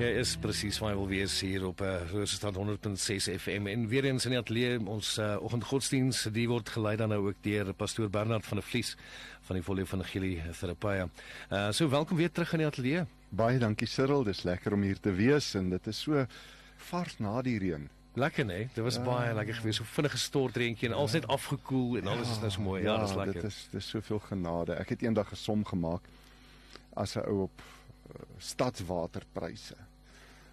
Ja, is presies waar wil wees hier op uh, Roosestad 100.6 FM en weer eens in die ateljee ons uh, oggendgodsdiens die word gelei dan nou ook deur pastoor Bernard van der Vlies van die Volle Evangelie Therapia. Uh so welkom weer terug in die ateljee. Baie dankie Cyril, dis lekker om hier te wees en dit is so vars na die reën. Lekker nee, dit was ja, baie lekker geweest. So vinnige stortreentjie en ja. alles net afgekoel en alles ja, is nou so mooi. Ja, ja dis lekker. Dit is dis soveel genade. Ek het eendag 'n som gemaak as 'n ou op uh, stadswaterpryse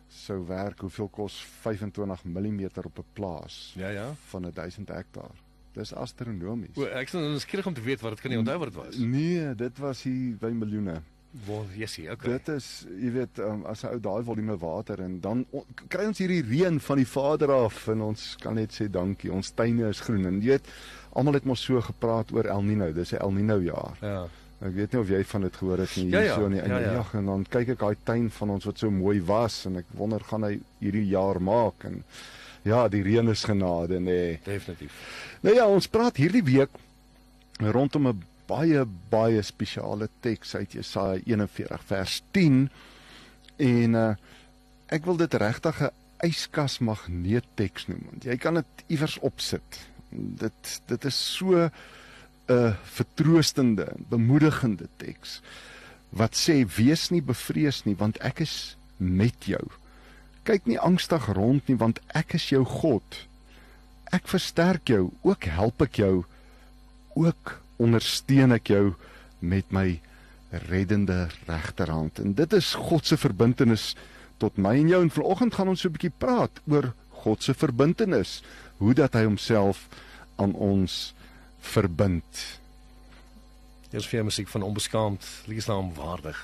sou werk, hoeveel kos 25 mm op 'n plaas? Ja ja, van 'n 1000 hektaar. Dis astronomies. O, ek sien ons skieurig om te weet wat dit kan nie onthou wat dit was. Nee, dit was hier by miljoene. Waar jessie, okay. Dit is, jy weet, um, as 'n ou daai volume water en dan kry ons hierdie reën van die Vader af en ons kan net sê dankie. Ons tuine is groen en jy weet, almal het mos so gepraat oor El Niño. Dis 'n El Niño jaar. Ja. Ek weet nie of jy van dit gehoor het nie hier ja, ja, so in die einde ja, ja. en dan kyk ek daai tuin van ons wat so mooi was en ek wonder gaan hy hierdie jaar maak en ja, die reën is genade nê. Nee. Definitief. Nou ja, ons praat hierdie week rondom 'n baie baie spesiale teks uit Jesaja 41 vers 10 en uh, ek wil dit regtig 'n yskas magneet teks noem want jy kan dit iewers opsit. Dit dit is so 'n vertroostende, bemoedigende teks wat sê wees nie bevrees nie want ek is met jou. Kyk nie angstig rond nie want ek is jou God. Ek versterk jou, ook help ek jou, ook ondersteun ek jou met my reddende regterhand. En dit is God se verbintenis tot my en jou en vanoggend gaan ons so 'n bietjie praat oor God se verbintenis, hoe dat hy homself aan ons verbind. Hier is vir musiek van onbeskaamd, liefsnaam waardig.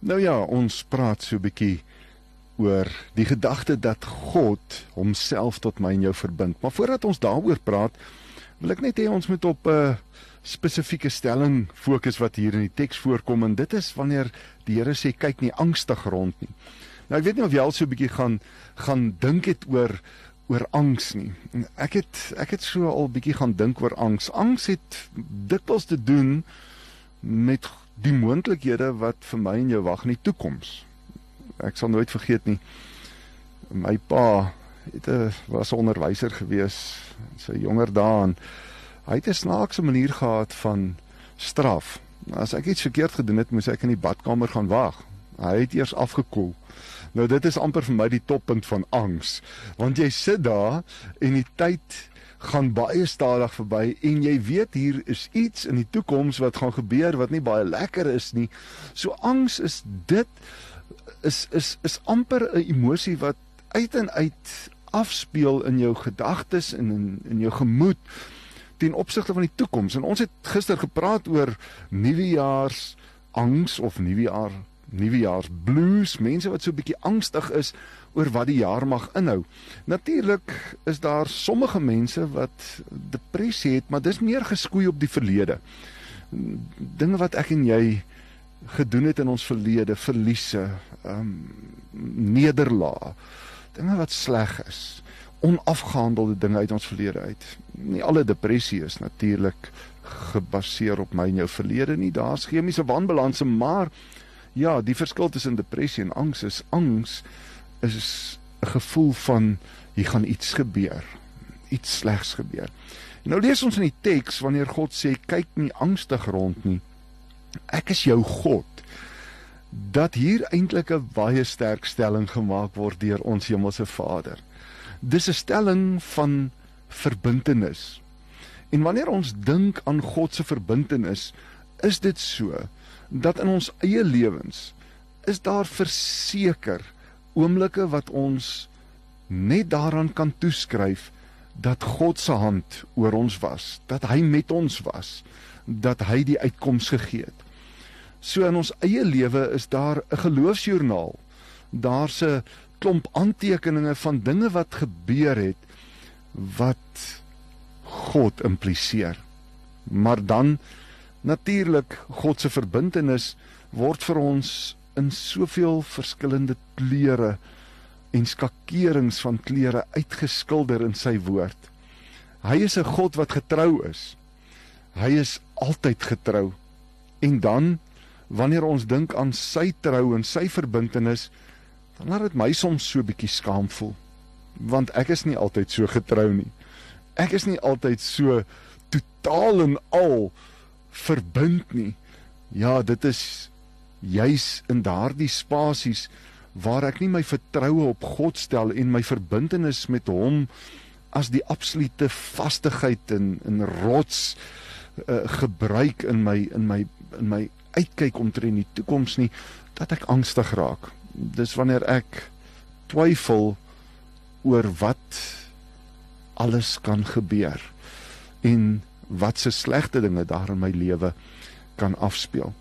Nou ja, ons praat so 'n bietjie oor die gedagte dat God homself tot my en jou verbind. Maar voordat ons daaroor praat, wil ek net hê ons moet op 'n uh, spesifieke stelling fokus wat hier in die teks voorkom en dit is wanneer die Here sê kyk nie angstig rond nie. Nou ek weet nie of jy al so 'n bietjie gaan gaan dink het oor oor angs nie. Ek het ek het so al bietjie gaan dink oor angs. Angs het dikwels te doen met die moontlikhede wat vir my en jou wag in die toekoms. Ek sal nooit vergeet nie. My pa het 'n was 'n onderwyser gewees in sy jonger dae en hy het 'n snaakse manier gehad van straf. As ek iets verkeerd gedoen het, moes ek in die badkamer gaan wag. Hy het eers afgekoel. Nou dit is amper vir my die toppunt van angs, want jy sit daar en die tyd gaan baie stadig verby en jy weet hier is iets in die toekoms wat gaan gebeur wat nie baie lekker is nie. So angs is dit is is is amper 'n emosie wat uit en uit afspeel in jou gedagtes en in in jou gemoed ten opsigte van die toekoms. En ons het gister gepraat oor nuwejaars angs of nuwejaar nuwejaars blues, mense wat so 'n bietjie angstig is oor wat die jaar mag inhou. Natuurlik is daar sommige mense wat depressie het, maar dis meer geskoei op die verlede. Dinge wat ek en jy gedoen het in ons verlede, verliese, ehm um, nederlae, dinge wat sleg is, onafgehandelde dinge uit ons verlede uit. Nie alle depressie is natuurlik gebaseer op my en jou verlede nie. Daar's chemiese wanbalanse, maar ja, die verskil tussen depressie en angs is angs is 'n gevoel van hier gaan iets gebeur, iets slegs gebeur. En nou lees ons in die teks wanneer God sê kyk nie angstig rond nie. Ek is jou God. Dat hier eintlik 'n baie sterk stelling gemaak word deur ons hemelse Vader. Dis 'n stelling van verbintenis. En wanneer ons dink aan God se verbintenis, is dit so dat in ons eie lewens is daar verseker oomblikke wat ons net daaraan kan toeskryf dat God se hand oor ons was, dat hy met ons was, dat hy die uitkoms gegee het. So in ons eie lewe is daar 'n geloofsjoernaal. Daar's 'n klomp aantekeninge van dinge wat gebeur het wat God impliseer. Maar dan natuurlik God se verbintenis word vir ons in soveel verskillende kleure en skakerings van kleure uitgeskilder in sy woord. Hy is 'n God wat getrou is. Hy is altyd getrou. En dan wanneer ons dink aan sy trou en sy verbintenis, dan laat dit my soms so bietjie skaam voel. Want ek is nie altyd so getrou nie. Ek is nie altyd so totaal en al verbind nie. Ja, dit is juis in daardie spasies waar ek nie my vertroue op God stel en my verbintenis met hom as die absolute vastigheid en in rots uh, gebruik in my in my in my uitkyk omtrent die toekoms nie dat ek angstig raak. Dis wanneer ek twyfel oor wat alles kan gebeur en wat se slegte dinge daar in my lewe kan afspeel.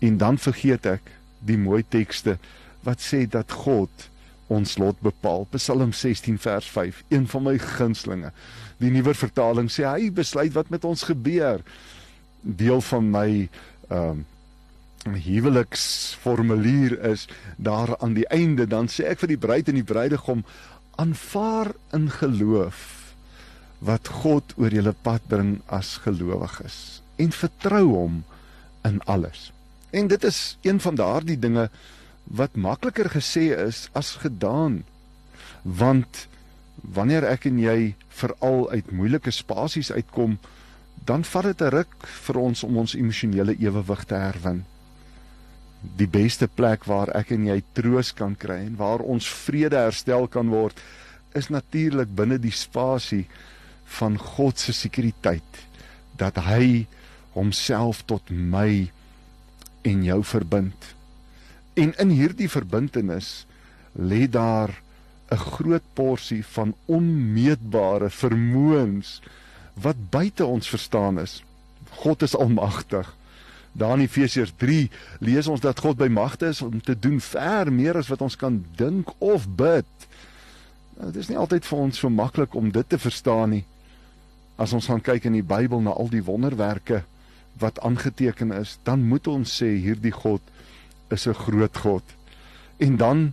En dan vergeet ek die mooi tekste wat sê dat God ons lot bepaal. Psalm 16 vers 5, een van my gunstlinge. Die nuwe vertaling sê hy besluit wat met ons gebeur. Deel van my ehm um, huweliksformulier is daar aan die einde dan sê ek vir die bruid en die bruidegom aanvaar in geloof wat God oor julle pad bring as gelowiges en vertrou hom in alles. En dit is een van daardie dinge wat makliker gesê is as gedaan. Want wanneer ek en jy veral uit moeilike spasies uitkom, dan vat dit 'n ruk vir ons om ons emosionele ewewig te herwin. Die beste plek waar ek en jy troos kan kry en waar ons vrede herstel kan word, is natuurlik binne die spasie van God se sekuriteit dat hy homself tot my en jou verbind. En in hierdie verbintenis lê daar 'n groot porsie van onmeetbare vermoëns wat buite ons verstaan is. God is almagtig. Daar in Efesiërs 3 lees ons dat God by magte is om te doen ver meer as wat ons kan dink of bid. Nou, dit is nie altyd vir ons so maklik om dit te verstaan nie. As ons gaan kyk in die Bybel na al die wonderwerke wat aangeteken is, dan moet ons sê hierdie God is 'n groot God. En dan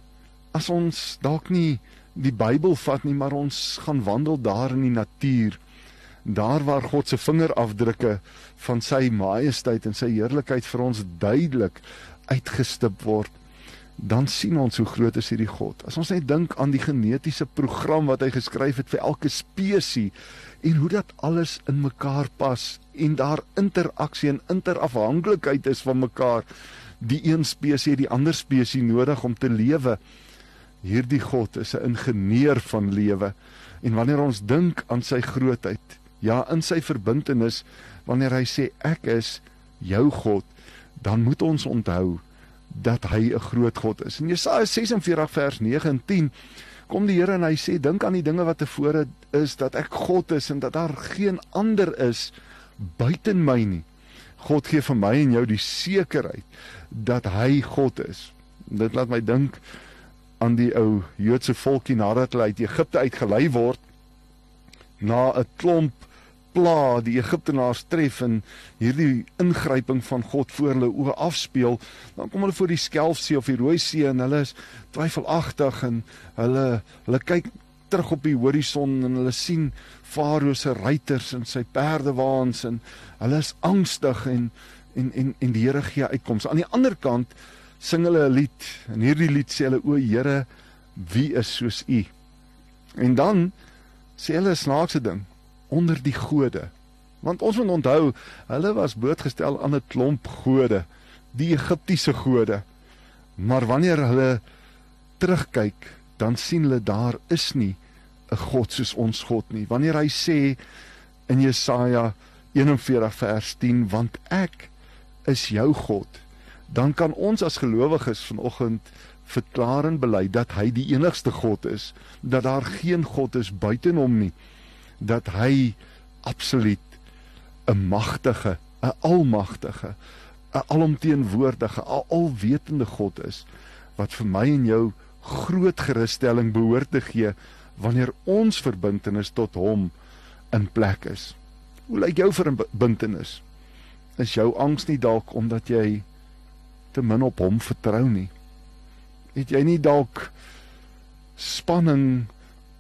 as ons dalk nie die Bybel vat nie, maar ons gaan wandel daar in die natuur, daar waar God se vingerafdrukke van sy majesteit en sy heerlikheid vir ons duidelik uitgestip word, dan sien ons hoe groot is hierdie God. As ons net dink aan die genetiese program wat hy geskryf het vir elke spesies en hoe dat alles in mekaar pas en daar interaksie en interafhanklikheid is van mekaar. Die een spesies het die ander spesies nodig om te lewe. Hierdie God is 'n ingenieur van lewe. En wanneer ons dink aan sy grootheid, ja, in sy verbintenis, wanneer hy sê ek is jou God, dan moet ons onthou dat hy 'n groot God is. In Jesaja 46 vers 9 en 10 kom die Here en hy sê dink aan die dinge wat tevore is dat ek God is en dat daar geen ander is buite my nie. God gee vir my en jou die sekerheid dat hy God is. Dit laat my dink aan die ou Joodse volkie nadat hulle uit Egipte uitgelei word na 'n klomp pla die Egiptenaars tref en hierdie ingryping van God voor hulle oë afspeel, dan kom hulle voor die Skelfsee of die Rooi See en hulle is twyfelagtig en hulle hulle kyk terug op die horison en hulle sien Farao se ruiters en sy perdewaans en hulle is angstig en en en en die Here gee uitkomste. Aan die ander kant sing hulle 'n lied en hierdie lied sê hulle o Here, wie is soos U? En dan sê hulle 'n snaakse ding onder die gode. Want ons moet onthou, hulle was blootgestel aan 'n klomp gode, die Egiptiese gode. Maar wanneer hulle terugkyk, dan sien hulle daar is nie 'n God soos ons God nie. Wanneer hy sê in Jesaja 41 vers 10, want ek is jou God, dan kan ons as gelowiges vanoggend verklaar en bely dat hy die enigste God is, dat daar geen God is buite hom nie dat hy absoluut 'n magtige, 'n almagtige, 'n alomteenwoordige, 'n alwetende God is wat vir my en jou groot gerusstelling behoort te gee wanneer ons verbintenis tot hom in plek is. Hoe lyk jou verbintenis? Is jou angs nie dalk omdat jy te min op hom vertrou nie? Het jy nie dalk spanning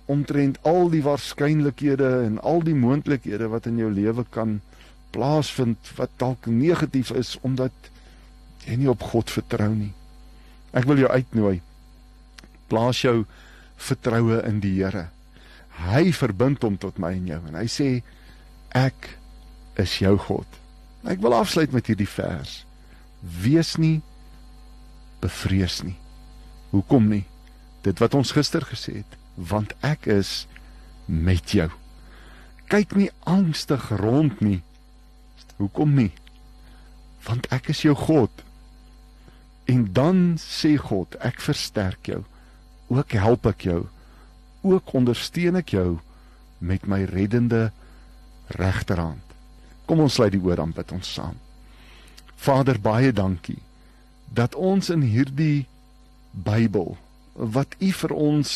omtrent al die waarskynlikhede en al die moontlikhede wat in jou lewe kan plaasvind wat dalk negatief is omdat jy nie op God vertrou nie. Ek wil jou uitnooi. Plaas jou vertroue in die Here. Hy verbind hom tot my en jou en hy sê ek is jou God. Ek wil afsluit met hierdie vers. Wees nie bevrees nie. Hoekom nie? Dit wat ons gister gesê het want ek is met jou. Kyk nie angstig rond nie. Hoekom nie? Want ek is jou God. En dan sê God, ek versterk jou. Ook help ek jou. Ook ondersteun ek jou met my reddende regterhand. Kom ons sluit die oor dan bid ons saam. Vader, baie dankie dat ons in hierdie Bybel wat U vir ons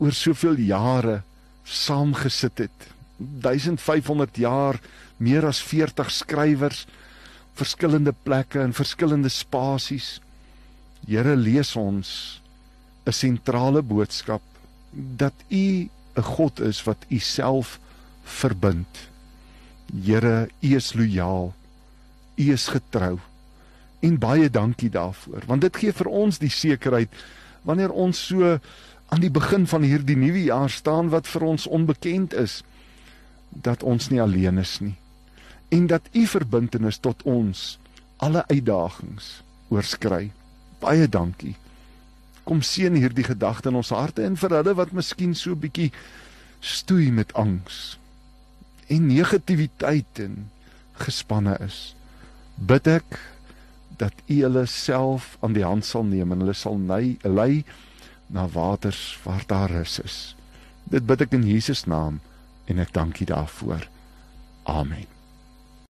oor soveel jare saamgesit het. 1500 jaar, meer as 40 skrywers, verskillende plekke en verskillende spasies. Here lees ons 'n sentrale boodskap dat U 'n God is wat U self verbind. Here, U is lojaal. U is getrou. En baie dankie daarvoor, want dit gee vir ons die sekerheid wanneer ons so aan die begin van hierdie nuwe jaar staan wat vir ons onbekend is dat ons nie alleen is nie en dat u verbintenis tot ons alle uitdagings oorskry. Baie dankie. Kom seën hierdie gedagte in ons harte en vir hulle wat miskien so bietjie stoei met angs en negativiteit en gespanne is. Bid ek dat u hulle self aan die hand sal neem en hulle sal lei na waters waar daar rus is. Dit bid ek in Jesus naam en ek dank U daarvoor. Amen.